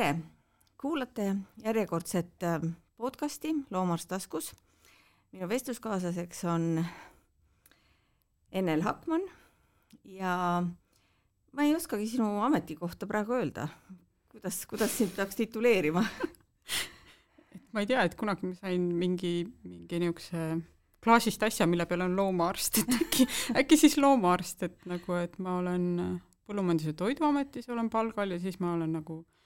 tere, kuulate järjekordset äh, podcasti Loomaarst taskus. minu vestluskaaslaseks on Enel Hakman ja ma ei oskagi sinu ametikohta praegu öelda. kuidas, kuidas sind peaks tituleerima ma ei tea, et kunagi ma sain mingi, mingi niisuguse klaasist asja, mille peal on loomaarst, et äkki, äkki siis loomaarst, et nagu, et ma olen Põllumajandus- ja Toiduametis olen palgal ja siis ma olen nagu äh,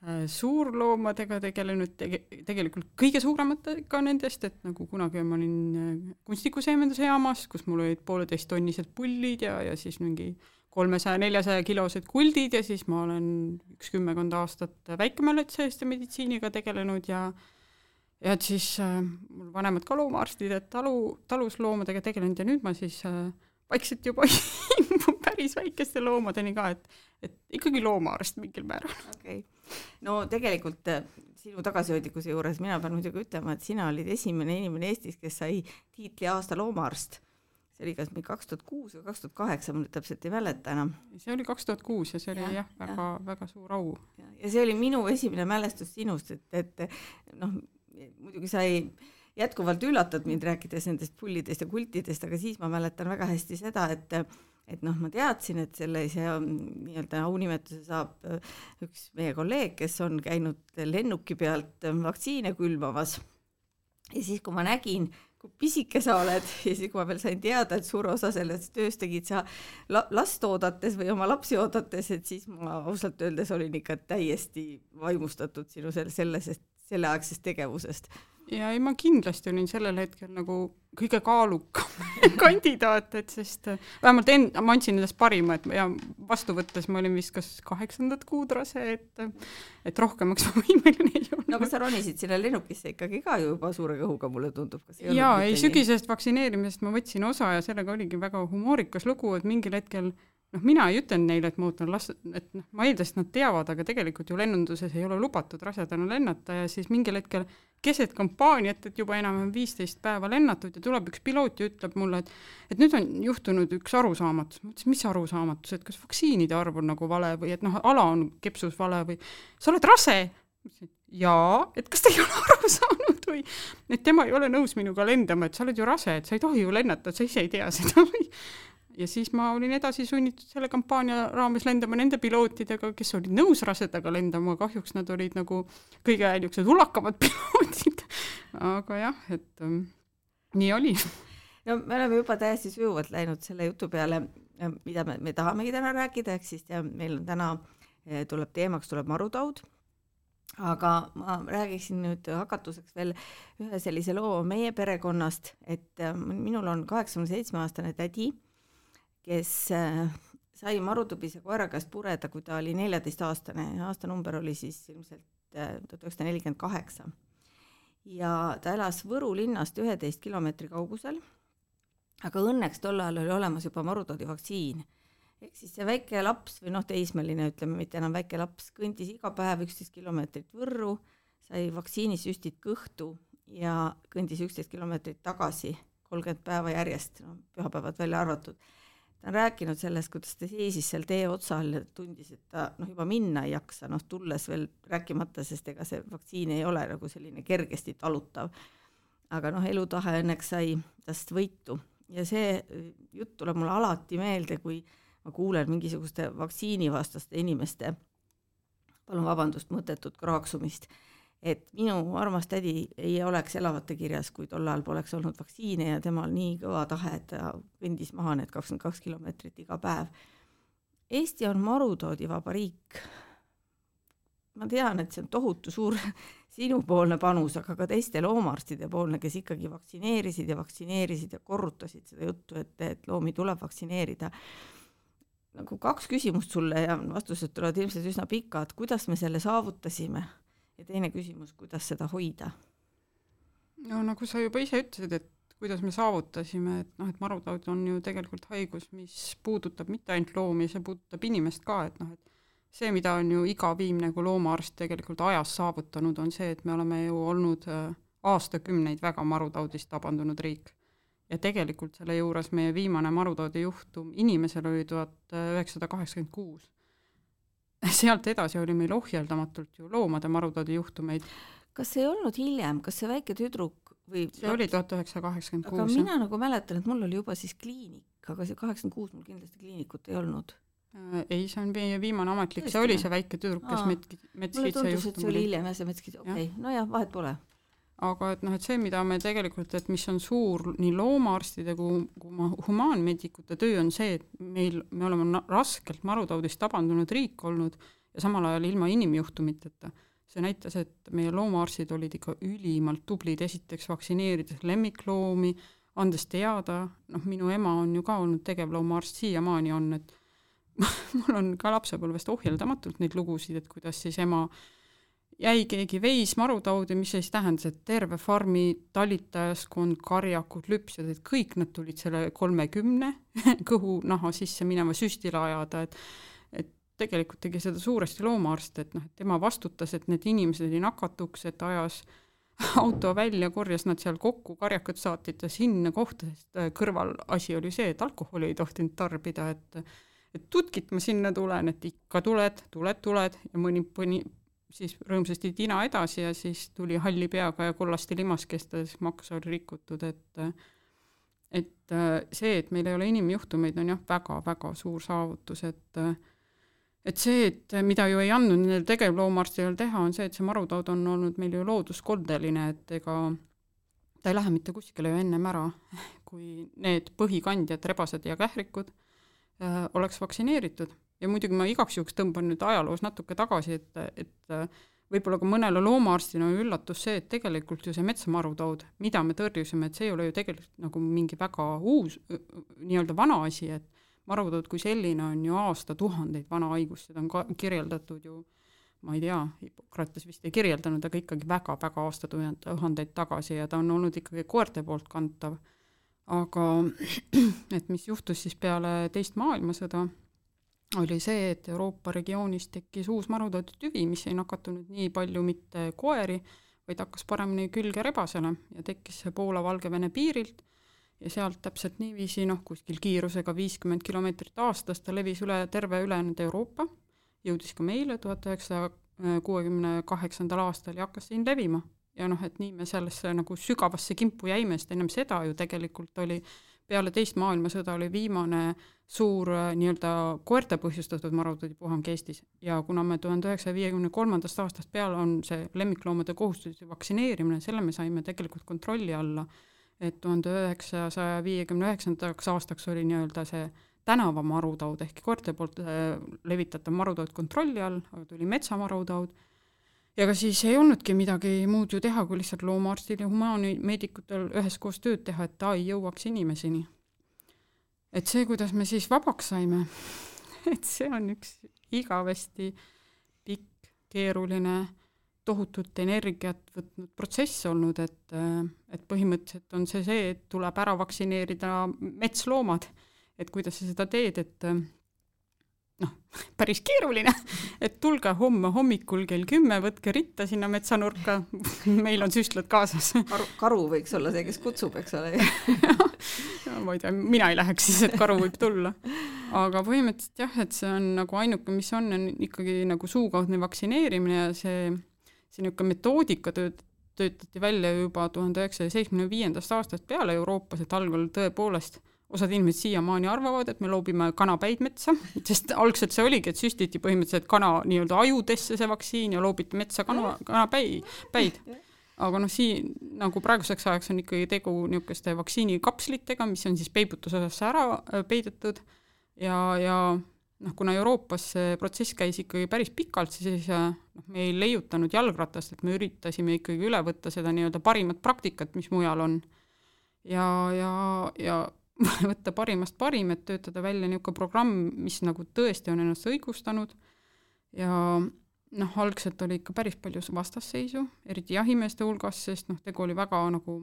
suurloomadega tegelenud tege-, tegelikult kõige suurematega nendest, et nagu kunagi ma olin äh, kunstikuseemenduse jaamas, kus mul olid pooleteisttonnised pullid ja, ja siis mingi kolmesaja, neljasaja kilosed kuldid ja siis ma olen üks kümmekond aastat väikemäletsejast ja meditsiiniga tegelenud ja ja et siis äh, mul vanemad ka loomaarstid, et talu, talusloomadega tegelenud ja nüüd ma siis äh, vaikselt juba päris väikeste loomadeni ka, et, et ikkagi loomaarst mingil määral. okei okay., no tegelikult äh, sinu tagasihoidlikkuse juures mina pean muidugi ütlema, et sina olid esimene inimene Eestis, kes sai tiitli aasta loomaarst. see oli kas mingi kaks tuhat kuus või kaks tuhat kaheksa, ma nüüd täpselt ei mäleta enam. see oli kaks tuhat kuus ja see oli jah ja,, väga ja., väga suur au. ja see oli minu esimene mälestus sinust, et, et noh, muidugi sa ei jätkuvalt üllatad mind, rääkides nendest pullidest ja kultidest, aga siis ma mäletan väga hästi seda, et et noh, ma teadsin, et sellise nii-öelda aunimetuse saab üks meie kolleeg, kes on käinud lennuki pealt vaktsiine külvamas. ja siis, kui ma nägin, kui pisike sa oled ja siis, kui ma veel sain teada, et suur osa sellest tööst tegid sa la last oodates või oma lapsi oodates, et siis ma ausalt öeldes olin ikka täiesti vaimustatud sinu selle, sellest, selleaegsest tegevusest ja ei, ma kindlasti olin sellel hetkel nagu kõige kaalukam kandidaat, et sest äh, vähemalt end-, ma andsin endast parima, et ja vastu võttes ma olin vist kas kaheksandat kuud rase, et et rohkemaks ma võimeline ei olnud. no aga sa ronisid sinna lennukisse ikkagi ka ju juba suure kõhuga, mulle tundub. jaa, ei sügisesest vaktsineerimisest ma võtsin osa ja sellega oligi väga humoorikas lugu, et mingil hetkel noh, mina ei ütelnud neile, et ma ootan las-, et noh, ma eeldasin, et nad teavad, aga tegelikult ju lennunduses ei ole lubatud rasedana lennata ja siis mingil hetkel keset kampaaniat, et juba enam-vähem viisteist päeva lennatud ja tuleb üks piloot ja ütleb mulle, et et nüüd on juhtunud üks arusaamatus. ma ütlesin, mis arusaamatus, et kas vaktsiinide arv on nagu vale või et noh, ala on kepsus vale või sa oled rase? jaa, et kas te ei ole aru saanud või et tema ei ole nõus minuga lendama, et sa oled ju rase, et sa ei tohi ju lennata, sa ise ei tea seda või ja siis ma olin edasi sunnitud selle kampaania raames lendama nende pilootidega, kes olid nõus rasedaga lendama, kahjuks nad olid nagu kõige niisugused hullakamad piloodid. aga jah, et ähm, nii oli. no me oleme juba täiesti sujuvalt läinud selle jutu peale, mida me, me tahamegi täna rääkida, ehk siis ja meil on täna, eh, tuleb teemaks, tuleb marutaud aga ma räägiksin nüüd hakatuseks veel ühe sellise loo meie perekonnast, et äh, minul on kaheksakümne seitsme aastane tädi kes äh, sai marutubise koera käest pureda, kui ta oli neljateistaastane ja aastanumber oli siis ilmselt äh, tuhat üheksasada nelikümmend kaheksa. ja ta elas Võru linnast üheteist kilomeetri kaugusel, aga õnneks tol ajal oli olemas juba marutaudi vaktsiin. ehk siis see väike laps või noh, teismeline, ütleme, mitte enam väike laps, kõndis iga päev üksteist kilomeetrit Võrru, sai vaktsiinisüstid kõhtu ja kõndis üksteist kilomeetrit tagasi kolmkümmend päeva järjest, no pühapäevad välja arvatud ta on rääkinud sellest, kuidas ta seisis seal tee otsal ja tundis, et ta noh, juba minna ei jaksa, noh tulles veel rääkimata, sest ega see vaktsiin ei ole nagu selline kergesti talutav. aga noh, elutahe õnneks sai tast võitu ja see jutt tuleb mulle alati meelde, kui ma kuulen mingisuguste vaktsiinivastaste inimeste, palun vabandust, mõttetut kraaksumist et minu armas tädi ei oleks elavate kirjas, kui tol ajal poleks olnud vaktsiine ja temal nii kõva tahe, et ta kõndis maha need kakskümmend kaks kilomeetrit iga päev. Eesti on marutoodivaba riik. ma tean, et see on tohutu suur sinupoolne panus, aga ka teiste loomaarstide poolne, kes ikkagi vaktsineerisid ja vaktsineerisid ja korrutasid seda juttu, et, et loomi tuleb vaktsineerida. nagu kaks küsimust sulle ja vastused tulevad ilmselt üsna pikad, kuidas me selle saavutasime ja teine küsimus, kuidas seda hoida? no nagu sa juba ise ütlesid, et kuidas me saavutasime, et noh, et marutaud on ju tegelikult haigus, mis puudutab mitte ainult loomi, see puudutab inimest ka, et noh, et see, mida on ju iga viimne nagu loomaarst tegelikult ajas saavutanud, on see, et me oleme ju olnud äh, aastakümneid väga marutaudist tabandunud riik. ja tegelikult selle juures meie viimane marutaudi juhtum inimesel oli tuhat üheksasada kaheksakümmend kuus sealt edasi oli meil ohjeldamatult ju loomade marutaudi juhtumeid. kas ei olnud hiljem, kas see väike tüdruk või see laps... oli tuhat üheksasada kaheksakümmend kuus. aga mina nagu mäletan, et mul oli juba siis kliinik, aga see kaheksakümmend kuus mul kindlasti kliinikut ei olnud Äh, ei, see on meie viimane ametlik, see oli see väike tüdruk, kes met-, metskitse juhtum oli. see oli hiljem jah, see metskitse, okei okay., nojah, vahet pole. Aga et noh, et see, mida me tegelikult, et mis on suur nii loomaarstide kui, kui humaanmeedikute töö, on see, et meil, me oleme raskelt marutaudist tabandunud riik olnud ja samal ajal ilma inimjuhtumiteta. see näitas, et meie loomaarstid olid ikka ülimalt tublid, esiteks vaktsineerides lemmikloomi, andes teada, noh, minu ema on ju ka olnud tegevloomaarst, siiamaani on, et mul on ka lapsepõlvest ohjeldamatult neid lugusid, et kuidas siis ema jäi keegi veis marutaudi, mis siis tähendas, et terve farmi talitajaskond, karjakud, lüpsjad, et kõik nad tulid selle kolmekümne kõhunaha sisse minema süstile ajada, et et tegelikult tegi seda suuresti loomaarst, et noh, et tema vastutas, et need inimesed ei nakatuks, et ajas auto välja, korjas nad seal kokku, karjakad saatid ta sinna kohta, sest äh, kõrval asi oli see, et alkoholi ei tohtinud tarbida, et et tutkit ma sinna tulen, et ikka tuled, tuled, tuled ja mõni pani siis rõõmsasti tina edasi ja siis tuli halli peaga ja kollaste limaskeste, siis maks oli rikutud, et et see, et meil ei ole inimjuhtumeid, on jah, väga-väga suur saavutus, et et see, et mida ju ei andnud nendel tegevloomaarstil teha, on see, et see marutaud on olnud meil ju looduskoldeline, et ega ta ei lähe mitte kuskile ju ennem ära, kui need põhikandjad, rebased ja kährikud äh, oleks vaktsineeritud ja muidugi ma igaks juhuks tõmban nüüd ajaloos natuke tagasi, et, et võib-olla ka mõnele loomaarstina on üllatus see, et tegelikult ju see metsamarutood, mida me tõrjusime, et see ei ole ju tegelikult nagu mingi väga uus, nii-öelda vana asi, et marutood kui selline on ju aastatuhandeid vana haigus, seda on ka kirjeldatud ju ma ei tea, Hippokrates vist ei kirjeldanud, aga ikkagi väga-väga aastatuhandeid tagasi ja ta on olnud ikkagi koerte poolt kantav. Aga et mis juhtus siis peale teist maailmasõda, oli see, et Euroopa regioonis tekkis uus marutaudi tüvi, mis ei nakatunud nii palju mitte koeri, vaid hakkas paremini külge rebasele ja tekkis see Poola-Valgevene piirilt. Ja sealt täpselt niiviisi noh, kuskil kiirusega viiskümmend kilomeetrit aastas ta levis üle terve ülejäänud Euroopa, jõudis ka meile tuhat üheksasaja kuuekümne kaheksandal aastal ja hakkas siin levima. Ja noh, et nii me sellesse nagu sügavasse kimpu jäime, sest ennem seda ju tegelikult oli peale teist maailmasõda oli viimane suur äh, nii-öelda koerte põhjustatud marutaadipuhang Eestis ja kuna me tuhande üheksasaja viiekümne kolmandast aastast peale on see lemmikloomade kohustuslik vaktsineerimine, selle me saime tegelikult kontrolli alla, et tuhande üheksasaja viiekümne üheksandaks aastaks oli nii-öelda see tänavamarutaud ehk koerte poolt äh, levitatav marutaud kontrolli all, aga tuli metsamarutaud ja ega siis ei olnudki midagi muud ju teha, kui lihtsalt loomaarstil ja humaanmeedikutel üheskoos tööd teha, et ta ei jõuaks inimeseni. Et see, kuidas me siis vabaks saime, et see on üks igavesti pikk, keeruline, tohutut energiat võtnud protsess olnud, et, et põhimõtteliselt on see see, et tuleb ära vaktsineerida metsloomad, et kuidas sa seda teed, et noh, päris keeruline, et tulge homme hommikul kell kümme, võtke ritta sinna metsanurka, meil on süstlad kaasas. karu, karu võiks olla see, kes kutsub, eks ole ma ei tea, mina ei läheks siis, et karu võib tulla. aga põhimõtteliselt jah, et see on nagu ainuke, mis on, on ikkagi nagu suukaudne vaktsineerimine ja see, see niisugune metoodika tööd, töötati välja juba tuhande üheksasaja seitsmekümne viiendast aastast peale Euroopas, et algul tõepoolest osad inimesed siiamaani arvavad, et me loobime kanapäid metsa, sest algselt see oligi, et süstiti põhimõtteliselt kana nii-öelda ajudesse see vaktsiin ja loobiti metsa kana, kanapäi, päid. Aga noh, siin nagu praeguseks ajaks on ikkagi tegu niisuguste vaktsiinikapslitega, mis on siis peibutusosasse ära äh, peidetud ja, ja noh, kuna Euroopas see protsess käis ikkagi päris pikalt, siis noh, me ei leiutanud jalgratast, et me üritasime ikkagi üle võtta seda nii-öelda parimat praktikat, mis mujal on. ja, ja, ja võtta parimast parim, et töötada välja niisugune programm, mis nagu tõesti on ennast õigustanud ja noh, algselt oli ikka päris palju vastasseisu, eriti jahimeeste hulgas, sest noh, tegu oli väga nagu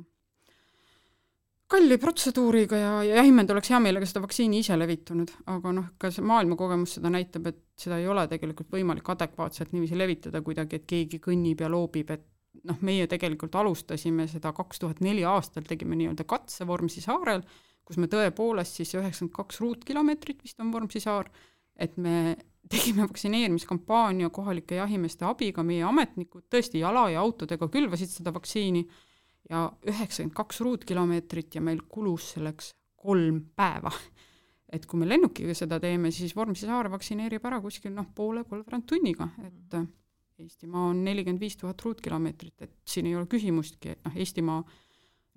kalli protseduuriga ja, ja jahimehed oleks hea meelega seda vaktsiini ise levitanud, aga noh, ka see maailmakogemus seda näitab, et seda ei ole tegelikult võimalik adekvaatselt niiviisi levitada kuidagi, et keegi kõnnib ja loobib, et noh, meie tegelikult alustasime seda kaks tuhat neli aastal, tegime nii-öelda katse Vormsi saarel kus me tõepoolest siis üheksakümmend kaks ruutkilomeetrit vist on Vormsi saar, et me tegime vaktsineerimiskampaania kohalike jahimeeste abiga, meie ametnikud tõesti jala ja autodega külvasid seda vaktsiini ja üheksakümmend kaks ruutkilomeetrit ja meil kulus selleks kolm päeva. et kui me lennukiga seda teeme, siis Vormsi saar vaktsineerib ära kuskil noh, poole, kolmveerand tunniga, et Eestimaa on nelikümmend viis tuhat ruutkilomeetrit, et siin ei ole küsimustki, et noh, Eestimaa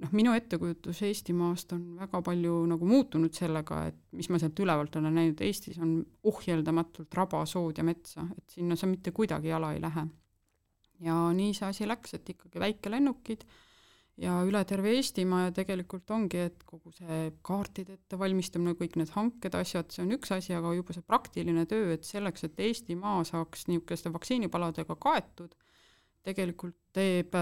noh, minu ettekujutus Eestimaast on väga palju nagu muutunud sellega, et mis ma sealt ülevalt olen näinud, Eestis on ohjeldamatult raba, sood ja metsa, et sinna sa mitte kuidagi jala ei lähe. ja nii see asi läks, et ikkagi väikelennukid ja üle terve Eestimaa ja tegelikult ongi, et kogu see kaartide ettevalmistamine, kõik need hanked, asjad, see on üks asi, aga juba see praktiline töö, et selleks, et Eestimaa saaks niisuguste vaktsiinipaladega kaetud, tegelikult teeb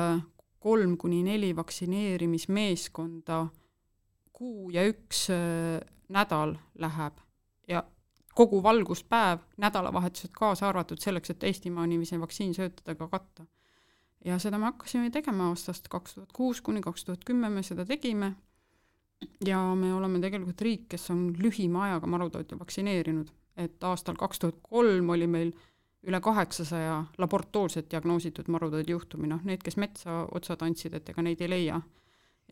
kolm kuni neli vaktsineerimismeeskonda, kuu ja üks äh, nädal läheb. Ja kogu valguspäev, nädalavahetused kaasa arvatud, selleks, et Eestimaa niiviisi vaktsiinsöötadega katta. ja seda me hakkasime tegema aastast kaks tuhat kuus kuni kaks tuhat kümme me seda tegime. Ja me oleme tegelikult riik, kes on lühima ajaga marutauti vaktsineerinud, et aastal kaks tuhat kolm oli meil üle kaheksasaja laboratoorselt diagnoositud marutaudi juhtumi, noh need, kes metsa otsa tantsid, et ega neid ei leia.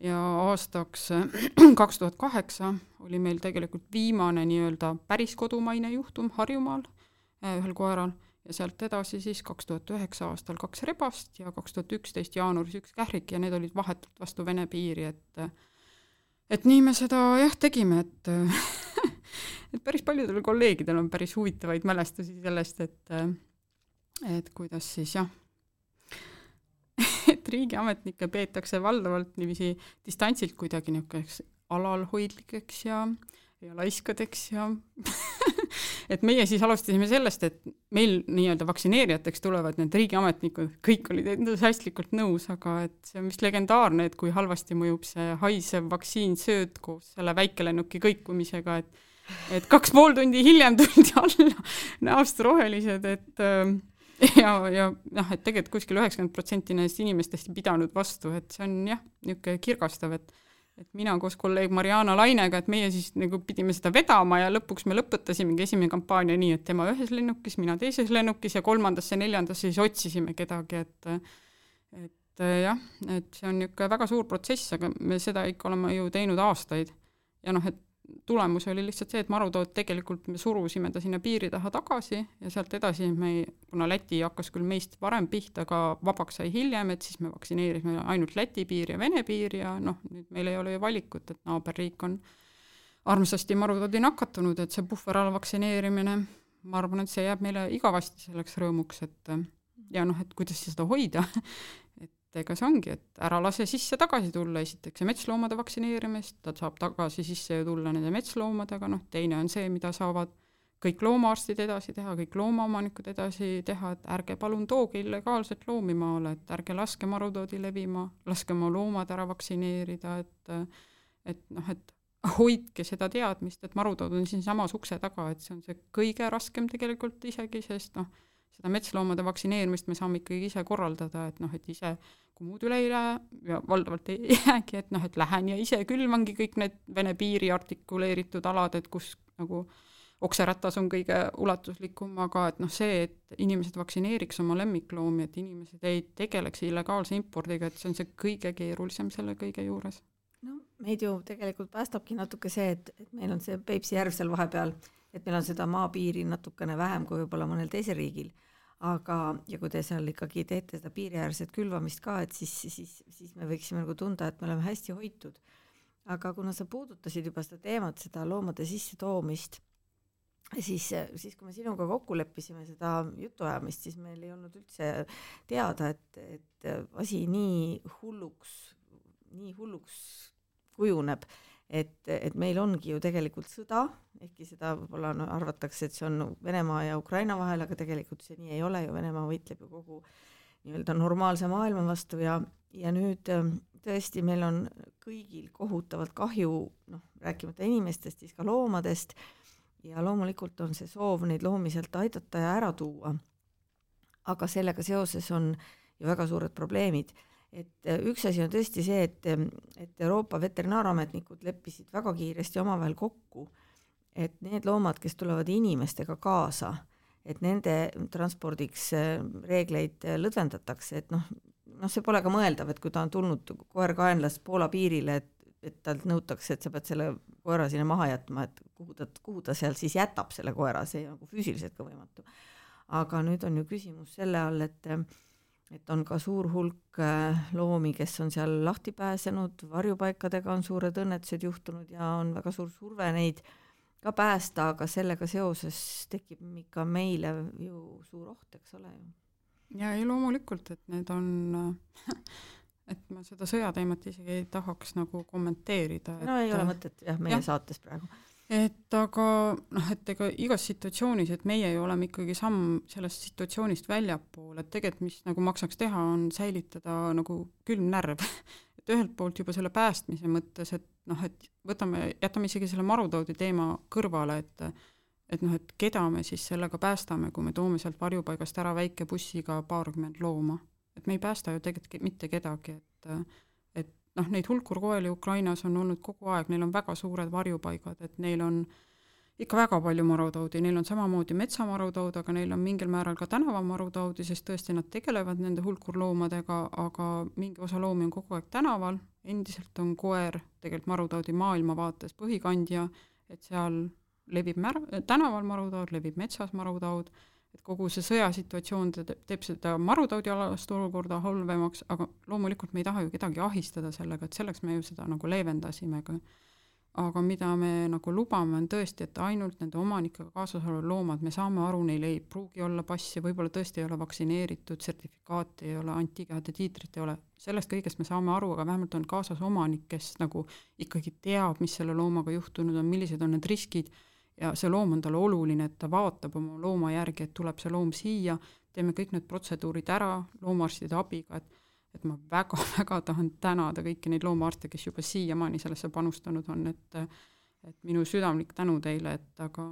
ja aastaks kaks tuhat kaheksa oli meil tegelikult viimane nii-öelda päris kodumaine juhtum Harjumaal äh, ühel koeral. Ja sealt edasi siis kaks tuhat üheksa aastal kaks rebast ja kaks tuhat üksteist jaanuaris üks kährik. Ja need olid vahetult vastu Vene piiri, et et nii me seda jah, tegime, et et päris paljudel kolleegidel on päris huvitavaid mälestusi sellest, et et kuidas siis jah, et riigiametnikke peetakse valdavalt niiviisi distantsilt kuidagi niisuguseks alalhoidlikeks ja, ja laiskadeks ja et meie siis alustasime sellest, et meil nii-öelda vaktsineerijateks tulevad need riigiametnikud, kõik olid entusiastlikult nõus, aga et see on vist legendaarne, et kui halvasti mõjub see haisev vaktsiinsööt koos selle väikelennuki kõikumisega, et et kaks pool tundi hiljem tuldi alla näost rohelised, et äh, ja, ja noh, et tegelikult kuskil üheksakümmend protsenti nendest inimestest ei pidanud vastu, et see on jah, niisugune kirgastav, et et mina koos kolleeg Mariana Lainega, et meie siis nagu pidime seda vedama ja lõpuks me lõpetasimegi esimene kampaania nii, et tema ühes lennukis, mina teises lennukis ja kolmandasse, neljandasse siis otsisime kedagi, et et jah, et see on niisugune väga suur protsess, aga me seda ikka oleme ju teinud aastaid. ja noh, et tulemus oli lihtsalt see, et marutood tegelikult me surusime ta sinna piiri taha tagasi ja sealt edasi me, kuna Läti hakkas küll meist varem pihta, aga vabaks sai hiljem, et siis me vaktsineerisime ainult Läti piiri ja Vene piiri ja noh, nüüd meil ei ole ju valikut, et naaberriik on armsasti marutoodi nakatunud, et see puhverala vaktsineerimine, ma arvan, et see jääb meile igavesti selleks rõõmuks, et ja noh, et kuidas seda hoida et ega see ongi, et ära lase sisse tagasi tulla, esiteks see metsloomade vaktsineerimist, ta saab tagasi sisse tulla nende metsloomadega, noh teine on see, mida saavad kõik loomaarstid edasi teha, kõik loomaomanikud edasi teha, et ärge palun tooge illegaalselt loomi maale, et ärge laske marutoodi levima, laske oma loomad ära vaktsineerida, et et noh, et hoidke seda teadmist, et marutood on siinsamas ukse taga, et see on see kõige raskem tegelikult isegi, sest noh, seda metsloomade vaktsineerimist me saame ikkagi ise korraldada, et noh, et ise, kui muud üle ei lähe ja valdavalt ei jäägi, et noh, et lähen ja ise külvangi kõik need Vene piiri artikuleeritud alad, et kus nagu okseratas on kõige ulatuslikum, aga et noh, see, et inimesed vaktsineeriks oma lemmikloomi, et inimesed ei tegeleks illegaalse impordiga, et see on see kõige keerulisem selle kõige juures. no meid ju tegelikult päästabki natuke see, et, et meil on see Peipsi järv seal vahepeal, et meil on seda maapiiri natukene vähem kui võib-olla mõnel teisel riigil aga, ja kui te seal ikkagi teete seda piiriäärset külvamist ka, et siis, siis, siis me võiksime nagu tunda, et me oleme hästi hoitud. aga kuna sa puudutasid juba seda teemat, seda loomade sissetoomist, siis, siis kui me sinuga kokku leppisime seda jutuajamist, siis meil ei olnud üldse teada, et, et asi nii hulluks, nii hulluks kujuneb et, et meil ongi ju tegelikult sõda, ehkki seda võib-olla no, arvatakse, et see on Venemaa ja Ukraina vahel, aga tegelikult see nii ei ole ju, Venemaa võitleb ju kogu nii-öelda normaalse maailma vastu ja, ja nüüd ähm, tõesti, meil on kõigil kohutavalt kahju, noh, rääkimata inimestest, siis ka loomadest, ja loomulikult on see soov neid loomi sealt aidata ja ära tuua. aga sellega seoses on ju väga suured probleemid et äh, üks asi on tõesti see, et, ähm, et Euroopa veterinaarametnikud leppisid väga kiiresti omavahel kokku, et need loomad, kes tulevad inimestega kaasa, et nende transpordiks reegleid lõdvendatakse, et noh, noh, see pole ka mõeldav, et kui ta on tulnud koer kaenlas Poola piirile, et et talt nõutakse, et sa pead selle koera sinna maha jätma, et kuhu ta, kuhu ta seal siis jätab selle koera, see nagu füüsiliselt ka võimatu. aga nüüd on ju küsimus selle all, et et on ka suur hulk äh, loomi, kes on seal lahti pääsenud, varjupaikadega on suured õnnetused juhtunud ja on väga suur surve neid ka päästa, aga sellega seoses tekib ikka meile ju suur oht, eks ole ju. ja ei loomulikult, et need on et ma seda sõjateemat isegi ei tahaks nagu kommenteerida. no ei ole mõtet jah, meie ja. saates praegu et aga noh, et ega igas situatsioonis, et meie ju oleme ikkagi samm sellest situatsioonist väljapoole, et tegelikult mis nagu maksaks teha, on säilitada nagu külm närv et ühelt poolt juba selle päästmise mõttes, et noh, et võtame, jätame isegi selle marutoodi teema kõrvale, et et noh, et keda me siis sellega päästame, kui me toome sealt varjupaigast ära väikebussiga paarkümmend looma. et me ei päästa ju tegelikult mitte kedagi, et noh, neid hulkurkoeli Ukrainas on olnud kogu aeg, neil on väga suured varjupaigad, et neil on ikka väga palju marutaudi, neil on samamoodi metsamarutaud, aga neil on mingil määral ka tänavamarutaudi, sest tõesti nad tegelevad nende hulkurloomadega, aga mingi osa loomi on kogu aeg tänaval, endiselt on koer tegelikult marutaudi maailmavaates põhikandja, et seal levib mär-, tänaval marutaud, levib metsas marutaud et kogu see sõjasituatsioon teeb seda marutaudialast olukorda halvemaks, aga loomulikult me ei taha ju kedagi ahistada sellega, et selleks me ju seda nagu leevendasime ka. aga mida me nagu lubame, on tõesti, et ainult nende omanikega kaasas olevad loomad, me saame aru, neil ei pruugi olla passi, võib-olla tõesti ei ole vaktsineeritud, sertifikaati ei ole, antikehade tiitrit ei ole, sellest kõigest me saame aru, aga vähemalt on kaasas omanik, kes nagu ikkagi teab, mis selle loomaga juhtunud on, millised on need riskid ja see loom on talle oluline, et ta vaatab oma looma järgi, et tuleb see loom siia, teeme kõik need protseduurid ära loomaarstide abiga, et et ma väga-väga tahan tänada kõiki neid loomaarste, kes juba siiamaani sellesse panustanud on, et et minu südamlik tänu teile, et aga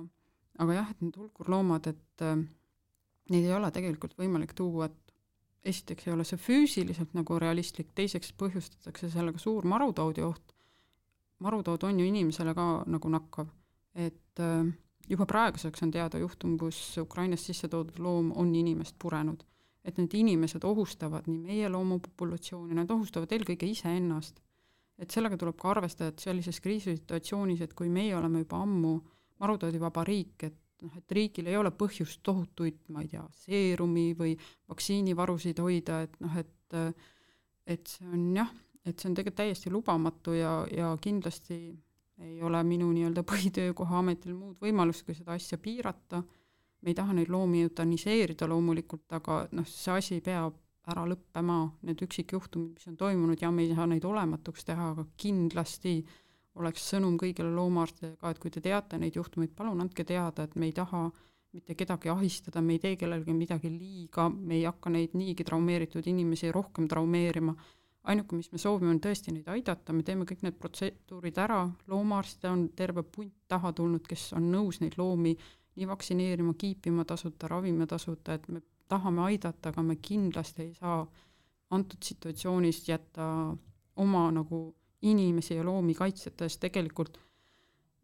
aga jah, et need hulkurloomad, et neid ei ole tegelikult võimalik tuua, et esiteks ei ole see füüsiliselt nagu realistlik, teiseks põhjustatakse sellega suur marutaudi oht, marutaud on ju inimesele ka nagu nakkav et äh, juba praeguseks on teada juhtum, kus Ukrainast sisse toodud loom on inimest purenud. et need inimesed ohustavad nii meie loomapopulatsiooni, nad ohustavad eelkõige iseennast. et sellega tuleb ka arvestada, et sellises kriisisituatsioonis, et kui meie oleme juba ammu marutaudivaba riik, et noh, et riigil ei ole põhjust tohutuid, ma ei tea, seerumi või vaktsiinivarusid hoida, et noh, et et see on jah, et see on tegelikult täiesti lubamatu ja, ja kindlasti ei ole minu nii-öelda põhitöökoha ametil muud võimalust, kui seda asja piirata, me ei taha neid loomi eutaniseerida loomulikult, aga noh, see asi peab ära lõppema, need üksikjuhtumid, mis on toimunud ja me ei saa neid olematuks teha, aga kindlasti oleks sõnum kõigile loomaarstidele ka, et kui te teate neid juhtumeid, palun andke teada, et me ei taha mitte kedagi ahistada, me ei tee kellelegi midagi liiga, me ei hakka neid niigi traumeeritud inimesi rohkem traumeerima ainuke, mis me soovime, on tõesti neid aidata, me teeme kõik need protseduurid ära, loomaarste on terve punt taha tulnud, kes on nõus neid loomi nii vaktsineerima, kiipima tasuta, ravima tasuta, et me tahame aidata, aga me kindlasti ei saa antud situatsioonis jätta oma nagu inimesi ja loomi kaitseta, sest tegelikult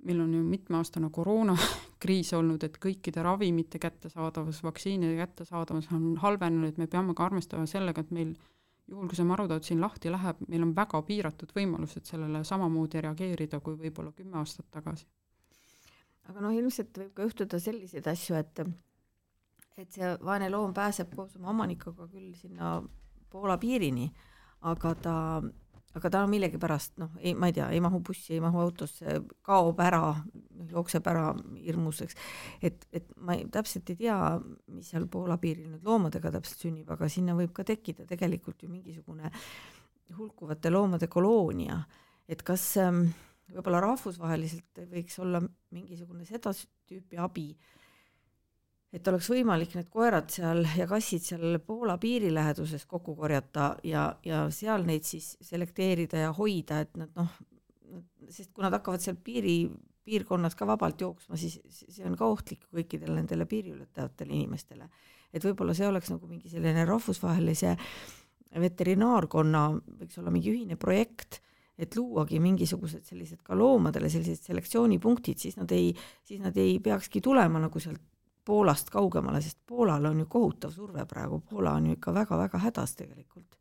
meil on ju mitmeaastane koroonakriis olnud, et kõikide ravimite kättesaadavus, vaktsiinide kättesaadavus on halvenenud, me peame ka arvestama sellega, et meil juhul, kui see marutaud siin lahti läheb, meil on väga piiratud võimalused sellele samamoodi reageerida kui võib-olla kümme aastat tagasi. aga noh, ilmselt võib ka juhtuda selliseid asju, et et see vaene loom pääseb koos oma omanikuga küll sinna Poola piirini, aga ta aga ta millegipärast noh, ei, ma ei tea, ei mahu bussi, ei mahu autosse, kaob ära, jookseb ära hirmus, eks. et, et ma ei, täpselt ei tea, mis seal Poola piiril nüüd loomadega täpselt sünnib, aga sinna võib ka tekkida tegelikult ju mingisugune hulkuvate loomade koloonia, et kas ähm, võib-olla rahvusvaheliselt võiks olla mingisugune seda tüüpi abi et oleks võimalik need koerad seal ja kassid seal Poola piiri läheduses kokku korjata ja, ja seal neid siis selekteerida ja hoida, et nad noh, sest kui nad hakkavad seal piiri, piirkonnas ka vabalt jooksma, siis see on ka ohtlik kõikidele nendele piiri ületavatele inimestele. et võib-olla see oleks nagu mingi selline rahvusvahelise veterinaarkonna, võiks olla mingi ühine projekt, et luuagi mingisugused sellised ka loomadele sellised selektsioonipunktid, siis nad ei, siis nad ei peakski tulema nagu sealt Poolast kaugemale, sest Poolal on ju kohutav surve praegu, Poola on ju ikka väga-väga hädas tegelikult.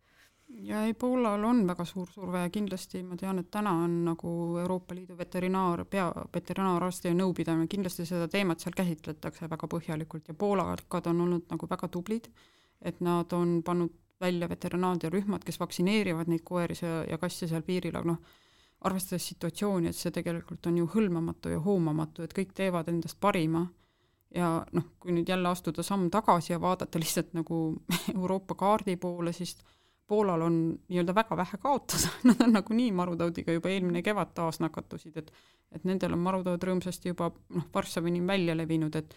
ja ei, Poolal on väga suur surve ja kindlasti ma tean, et täna on nagu Euroopa Liidu veterinaar, pea, veterinaararsti nõupidamine, kindlasti seda teemat seal käsitletakse väga põhjalikult ja poolakad on olnud nagu väga tublid, et nad on pannud välja veterinaariarühmad, kes vaktsineerivad neid koeri ja kasse seal piiril, aga noh, arvestades situatsiooni, et see tegelikult on ju hõlmamatu ja hoomamatu, et kõik teevad endast parima ja noh, kui nüüd jälle astuda samm tagasi ja vaadata lihtsalt nagu Euroopa kaardi poole, siis Poolal on nii-öelda väga vähe kaotada, nad on nagunii marutaudiga juba eelmine kevad taas nakatusid, et et nendel on marutaud rõõmsasti juba noh, Varssavini välja levinud, et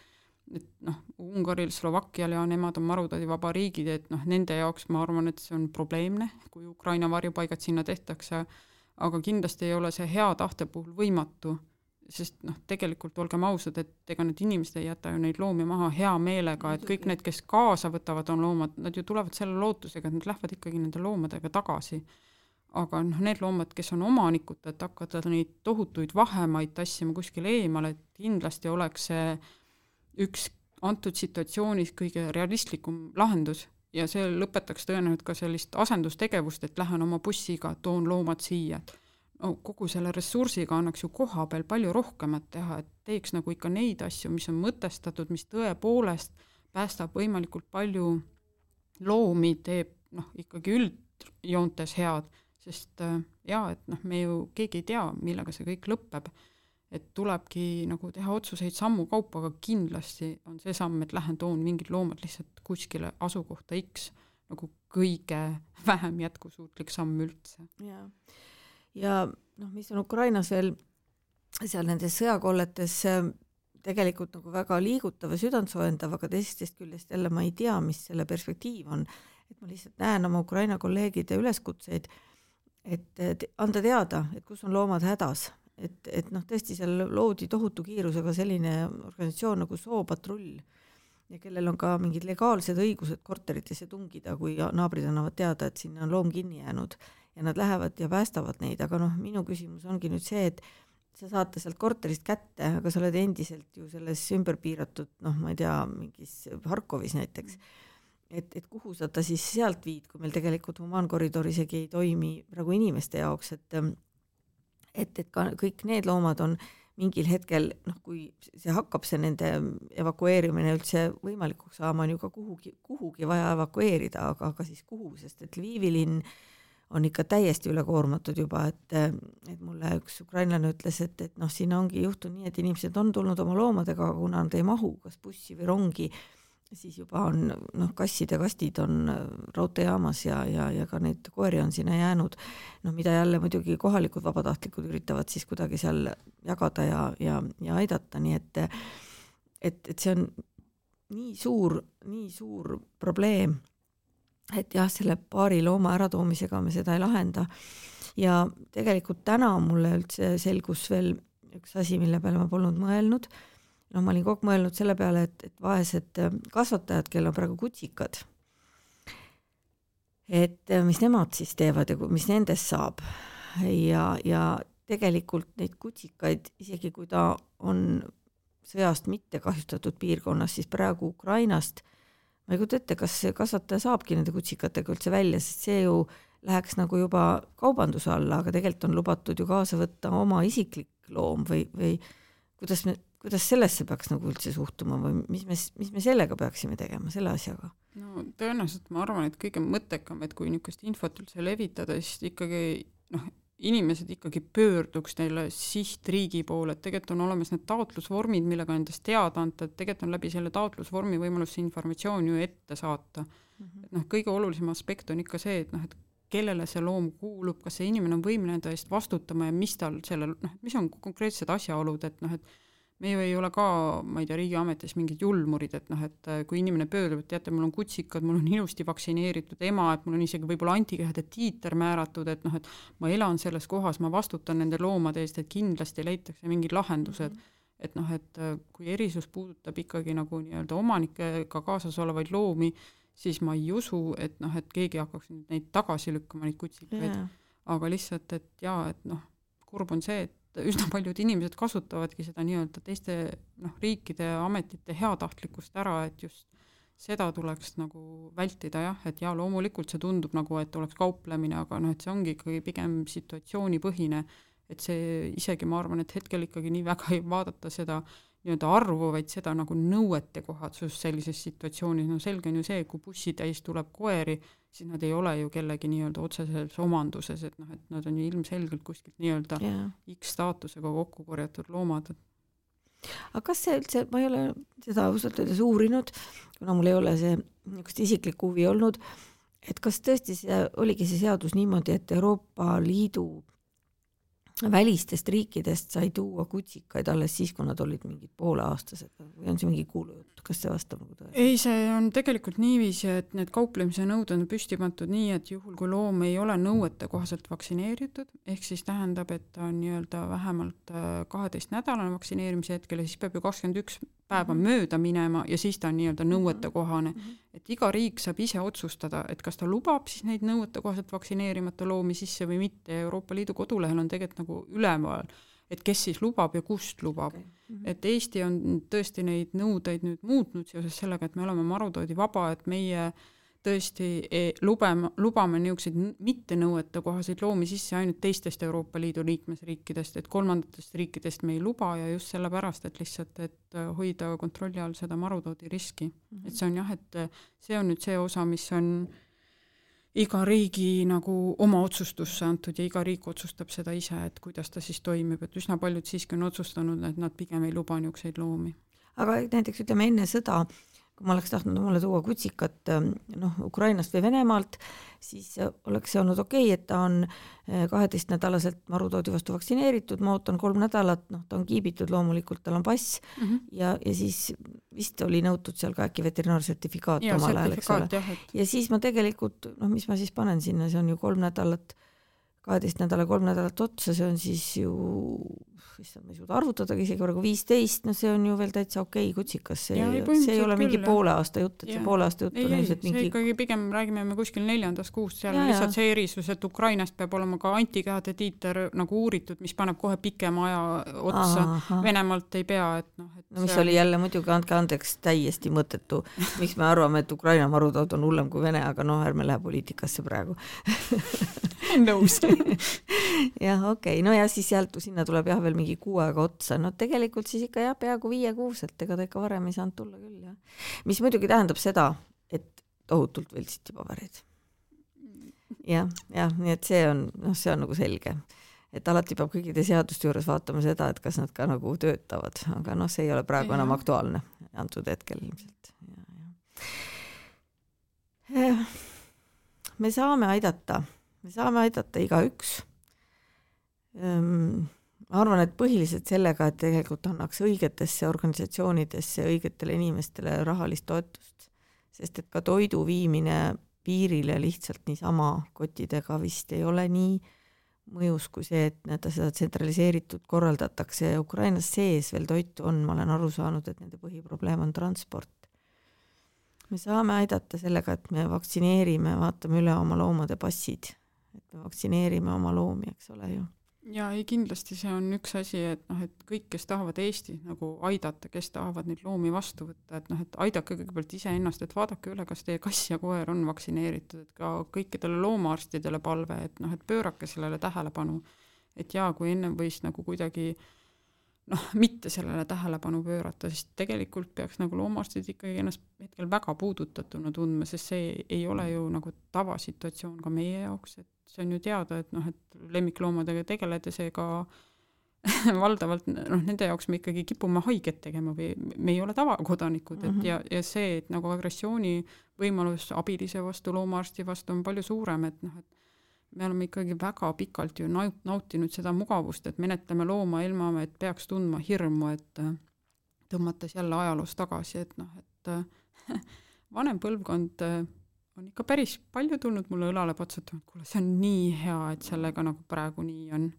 et noh, Ungaril, Slovakkial ja nemad on marutaudivaba riigid, et noh, nende jaoks ma arvan, et see on probleemne, kui Ukraina varjupaigad sinna tehtakse, aga kindlasti ei ole see hea tahte puhul võimatu, sest noh, tegelikult olgem ausad, et ega need inimesed ei jäta ju neid loomi maha hea meelega, et kõik need, kes kaasa võtavad oma loomad, nad ju tulevad selle lootusega, et nad lähevad ikkagi nende loomadega tagasi. aga noh, need loomad, kes on omanikud, et hakata neid tohutuid vahemaid tassima kuskile eemale, et kindlasti oleks see üks antud situatsioonis kõige realistlikum lahendus ja see lõpetaks tõenäoliselt ka sellist asendustegevust, et lähen oma bussiga, toon loomad siia, et no kogu selle ressursiga annaks ju koha peal palju rohkemat teha, et teeks nagu ikka neid asju, mis on mõtestatud, mis tõepoolest päästab võimalikult palju loomi, teeb noh, ikkagi üldjoontes head, sest äh, jaa, et noh, me ju keegi ei tea, millega see kõik lõpeb et tulebki nagu teha otsuseid sammu kaupa, aga kindlasti on see samm, et lähen toon mingid loomad lihtsalt kuskile asukohta X nagu kõige vähem jätkusuutlik samm üldse. ja, ja noh, mis on Ukrainas veel seal nendes sõjakolletes tegelikult nagu väga liigutav ja südantsoojendav, aga teisest küljest jälle ma ei tea, mis selle perspektiiv on. et ma lihtsalt näen oma Ukraina kolleegide üleskutseid, et anda teada, et kus on loomad hädas et, et noh, tõesti seal loodi tohutu kiirusega selline organisatsioon nagu Soopatrull ja kellel on ka mingid legaalsed õigused korteritesse tungida, kui naabrid annavad teada, et sinna on loom kinni jäänud ja nad lähevad ja päästavad neid, aga noh, minu küsimus ongi nüüd see, et sa saad ta sealt korterist kätte, aga sa oled endiselt ju selles ümber piiratud, noh, ma ei tea, mingis Harkovis näiteks. Et, et kuhu sa ta siis sealt viid, kui meil tegelikult humaankoridor isegi ei toimi praegu inimeste jaoks, et et, et ka kõik need loomad on mingil hetkel noh, kui see hakkab, see nende evakueerimine üldse võimalikuks saama, on ju ka kuhugi, kuhugi vaja evakueerida, aga, aga siis kuhu, sest et Lvivi linn on ikka täiesti ülekoormatud juba, et, et mulle üks ukrainlane ütles, et, et noh, siin ongi juhtunud nii, et inimesed on tulnud oma loomadega, aga kuna nad ei mahu kas bussi või rongi, siis juba on noh, kassid ja kastid on äh, raudteejaamas ja, ja, ja ka neid koeri on sinna jäänud, noh, mida jälle muidugi kohalikud vabatahtlikud üritavad siis kuidagi seal jagada ja, ja, ja aidata, nii et et, et see on nii suur, nii suur probleem, et jah, selle paari looma äratoomisega me seda ei lahenda. ja tegelikult täna mulle üldse selgus veel üks asi, mille peale ma polnud mõelnud noh, ma olin kogu aeg mõelnud selle peale, et, et vaesed äh, kasvatajad, kellel on praegu kutsikad, et äh, mis nemad siis teevad ja mis nendest saab ja, ja tegelikult neid kutsikaid, isegi kui ta on sõjast mitte kahjustatud piirkonnas, siis praegu Ukrainast ma ei kujuta ette, kas see kasvataja saabki nende kutsikatega üldse välja, sest see ju läheks nagu juba kaubanduse alla, aga tegelikult on lubatud ju kaasa võtta oma isiklik loom või, või kuidas me kuidas sellesse peaks nagu üldse suhtuma või mis me, mis me sellega peaksime tegema, selle asjaga? no tõenäoliselt ma arvan, et kõige mõttekam, et kui niisugust infot üldse levitada, siis ikkagi noh, inimesed ikkagi pöörduks neile sihtriigi poole, et tegelikult on olemas need taotlusvormid, millega endast teada anda, et tegelikult on läbi selle taotlusvormi võimalus see informatsioon ju ette saata mm. -hmm. et noh, kõige olulisem aspekt on ikka see, et noh, et kellele see loom kuulub, kas see inimene on võimeline enda eest vastutama ja mis tal sellel, noh, mis on konkreetsed asjaolud, et noh, et me ju ei ole ka, ma ei tea, riigiametis mingid julmurid, et noh, et äh, kui inimene pöördub, et teate, mul on kutsikad, mul on ilusti vaktsineeritud ema, et mul on isegi võib-olla antikehade tiiter määratud, et noh, et ma elan selles kohas, ma vastutan nende loomade eest, et kindlasti leitakse mingid lahendused mm. -hmm et noh, et äh, kui erisus puudutab ikkagi nagu nii-öelda omanikega kaasas olevaid loomi, siis ma ei usu, et noh, et keegi hakkaks neid tagasi lükkama, neid kutsikaid yeah., aga lihtsalt, et jaa, et noh, kurb on see, et üsna paljud inimesed kasutavadki seda nii-öelda teiste noh, riikide ametite heatahtlikkust ära, et just seda tuleks nagu vältida jah, et jaa, loomulikult see tundub nagu, et oleks kauplemine, aga noh, et see ongi ikkagi pigem situatsioonipõhine, et see isegi ma arvan, et hetkel ikkagi nii väga ei vaadata seda nii-öelda arvu, vaid seda nagu nõuetekohasust sellises situatsioonis, no selge on ju see, kui bussitäis tuleb koeri, siis nad ei ole ju kellegi nii-öelda otseses omanduses, et noh, et nad on ju ilmselgelt kuskilt nii-öelda yeah. X-staatusega kokku korjatud loomad. aga kas see üldse, ma ei ole seda ausalt öeldes uurinud, kuna mul ei ole see niisugust isiklikku huvi olnud, et kas tõesti see oligi see seadus niimoodi, et Euroopa Liidu välistest riikidest sai tuua kutsikaid alles siis, kui nad olid mingid pooleaastased või on see mingi kuulujutt, kas see vastab nagu tõele? ei, see on tegelikult niiviisi, et need kauplemise nõuded on püsti pandud nii, et juhul, kui loom ei ole nõuete kohaselt vaktsineeritud, ehk siis tähendab, et ta on nii-öelda vähemalt äh, kaheteistnädalane vaktsineerimise hetkel ja siis peab ju kakskümmend üks päeva mhm. mööda minema ja siis ta on nii-öelda nõuetekohane. Mhm. et iga riik saab ise otsustada, et kas ta lubab siis neid nõuetekohaselt vaktsineerimata loomi sisse või mitte ja Euroopa Liidu kodulehel on tegelikult nagu üleval, et kes siis lubab ja kust lubab okay.. -hmm. et Eesti on tõesti neid nõudeid nüüd muutnud seoses sellega, et me oleme marutoodi vaba, et meie äh, tõesti e, lubame, lubame niisuguseid mittenõuetekohaseid loomi sisse ainult teistest Euroopa Liidu liikmesriikidest, et kolmandatest riikidest me ei luba ja just sellepärast, et lihtsalt, et äh, hoida kontrolli all seda marutoodi riski mm. -hmm. et see on jah, et äh, see on nüüd see osa, mis on iga riigi nagu oma otsustusse antud ja iga riik otsustab seda ise, et kuidas ta siis toimib, et üsna paljud siiski on otsustanud, et nad pigem ei luba niisuguseid loomi. aga näiteks ütleme enne sõda kui ma oleks tahtnud omale tuua kutsikat ähm, noh, Ukrainast või Venemaalt, siis äh, oleks see olnud okei okay,, et ta on äh, kaheteistnädalaselt marutoodi vastu vaktsineeritud, ma ootan kolm nädalat, noh, ta on kiibitud loomulikult, tal on pass mm -hmm. ja, ja siis vist oli nõutud seal ka äkki veterinaarsertifikaat omal ajal, eks ole. Et... ja siis ma tegelikult, noh, mis ma siis panen sinna, see on ju kolm nädalat, kaheteist nädala kolm nädalat otsa, see on siis ju issand, ma ei suuda arvutadagi isegi praegu viisteist, no see on ju veel täitsa okei okay, kutsikas, see, see ei ole mingi küll, poole aasta jutt, et see poole aasta jutt on ilmselt mingi. ikkagi pigem räägime me kuskil neljandast kuust, seal ja, lihtsalt see erisus, et Ukrainast peab olema ka antikehade tiiter nagu uuritud, mis paneb kohe pikema aja otsa, Venemaalt ei pea, et noh, et no mis see... oli jälle muidugi, andke andeks, täiesti mõttetu, miks me arvame, et Ukraina marutood on hullem kui Vene, aga noh, ärme lähe poliitikasse praegu nõus jah, okei okay., no ja siis sealt sinna tuleb jah, veel mingi kuu aega otsa, no tegelikult siis ikka jah, peaaegu viiekuuselt, ega ta ikka varem ei saanud tulla küll jah. mis muidugi tähendab seda, et tohutult võltsiti pabereid. jah, jah, nii et see on, noh, see on nagu selge et alati peab kõikide seaduste juures vaatama seda, et kas nad ka nagu töötavad, aga noh, see ei ole praegu ja. enam aktuaalne antud hetkel ilmselt. Me saame aidata, me saame aidata igaüks. Ehm, ma arvan, et põhiliselt sellega, et tegelikult annaks õigetesse organisatsioonidesse, õigetele inimestele rahalist toetust, sest et ka toidu viimine piirile lihtsalt niisama kottidega vist ei ole nii mõjus kui see, et nii-öelda seda tsentraliseeritud korraldatakse ja Ukrainas sees veel toitu on, ma olen aru saanud, et nende põhiprobleem on transport. me saame aidata sellega, et me vaktsineerime, vaatame üle oma loomade passid, et me vaktsineerime oma loomi, eks ole ju ja ei, kindlasti see on üks asi, et noh, et kõik, kes tahavad Eestis nagu aidata, kes tahavad neid loomi vastu võtta, et noh, et aidake kõigepealt iseennast, et vaadake üle, kas teie kass ja koer on vaktsineeritud, et ka kõikidele loomaarstidele palve, et noh, et pöörake sellele tähelepanu. et jaa, kui ennem võis nagu kuidagi noh, mitte sellele tähelepanu pöörata, sest tegelikult peaks nagu loomaarstid ikkagi ennast hetkel väga puudutatuna tundma, sest see ei ole ju nagu tavasituatsioon ka meie jaoks, et see on ju teada, et noh, et lemmikloomadega tegeledes ega valdavalt noh, nende jaoks me ikkagi kipume haiget tegema või me ei ole tavakodanikud, et mm -hmm. ja, ja see, et nagu agressiooni võimalus abilise vastu, loomaarsti vastu on palju suurem, et noh, et me oleme ikkagi väga pikalt ju nautinud seda mugavust, et menetleme looma ilma, et peaks tundma hirmu, et tõmmates jälle ajaloos tagasi, et noh, et vanem põlvkond on ikka päris palju tulnud mulle õlale patsutama, et kuule, see on nii hea, et sellega nagu praegu nii on.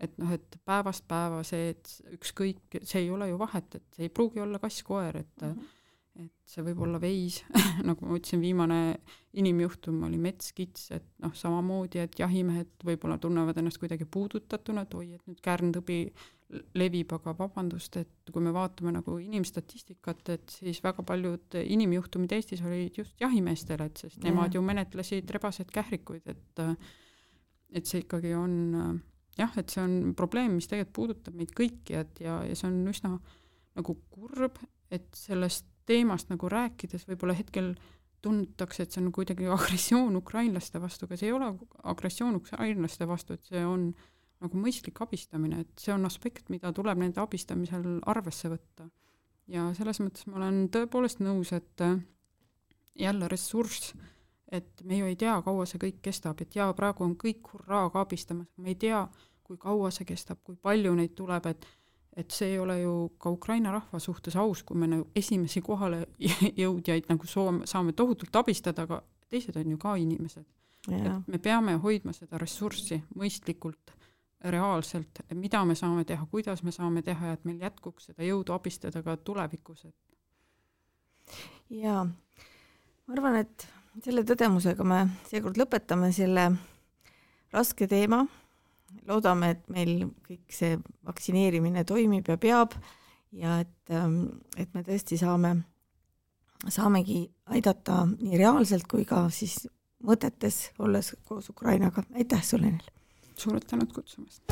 et noh, et päevast päeva see, et ükskõik, see ei ole ju vahet, et see ei pruugi olla kass-koer, et mm -hmm et see võib olla veis nagu ma ütlesin, viimane inimjuhtum oli metskits, et noh, samamoodi, et jahimehed võib-olla tunnevad ennast kuidagi puudutatuna, et oi, et nüüd käärntõbi levib, aga vabandust, et kui me vaatame nagu inimstatistikat, et siis väga paljud inimjuhtumid Eestis olid just jahimeestele, et sest nemad ju menetlesid rebaseid kährikuid, et et see ikkagi on jah, et see on probleem, mis tegelikult puudutab meid kõiki, et ja, ja see on üsna nagu kurb, et sellest teemast nagu rääkides võib-olla hetkel tuntakse, et see on kuidagi agressioon ukrainlaste vastu, aga see ei ole agressioon ukrainlaste vastu, et see on nagu mõistlik abistamine, et see on aspekt, mida tuleb nende abistamisel arvesse võtta. ja selles mõttes ma olen tõepoolest nõus, et äh, jälle ressurss, et me ju ei tea, kaua see kõik kestab, et jaa, praegu on kõik hurraaga abistamas, me ei tea, kui kaua see kestab, kui palju neid tuleb, et et see ei ole ju ka Ukraina rahva suhtes aus, kui me nagu esimesi kohale jõudjaid nagu soome, saame tohutult abistada, aga teised on ju ka inimesed. et me peame hoidma seda ressurssi mõistlikult, reaalselt, mida me saame teha, kuidas me saame teha ja et meil jätkuks seda jõudu abistada ka tulevikus, et jaa, ma arvan, et selle tõdemusega me seekord lõpetame selle raske teema loodame, et meil kõik see vaktsineerimine toimib ja peab ja et, ähm, et me tõesti saame, saamegi aidata nii reaalselt kui ka siis mõtetes, olles koos Ukrainaga. aitäh sulle, Enel! suured tänud kutsumast!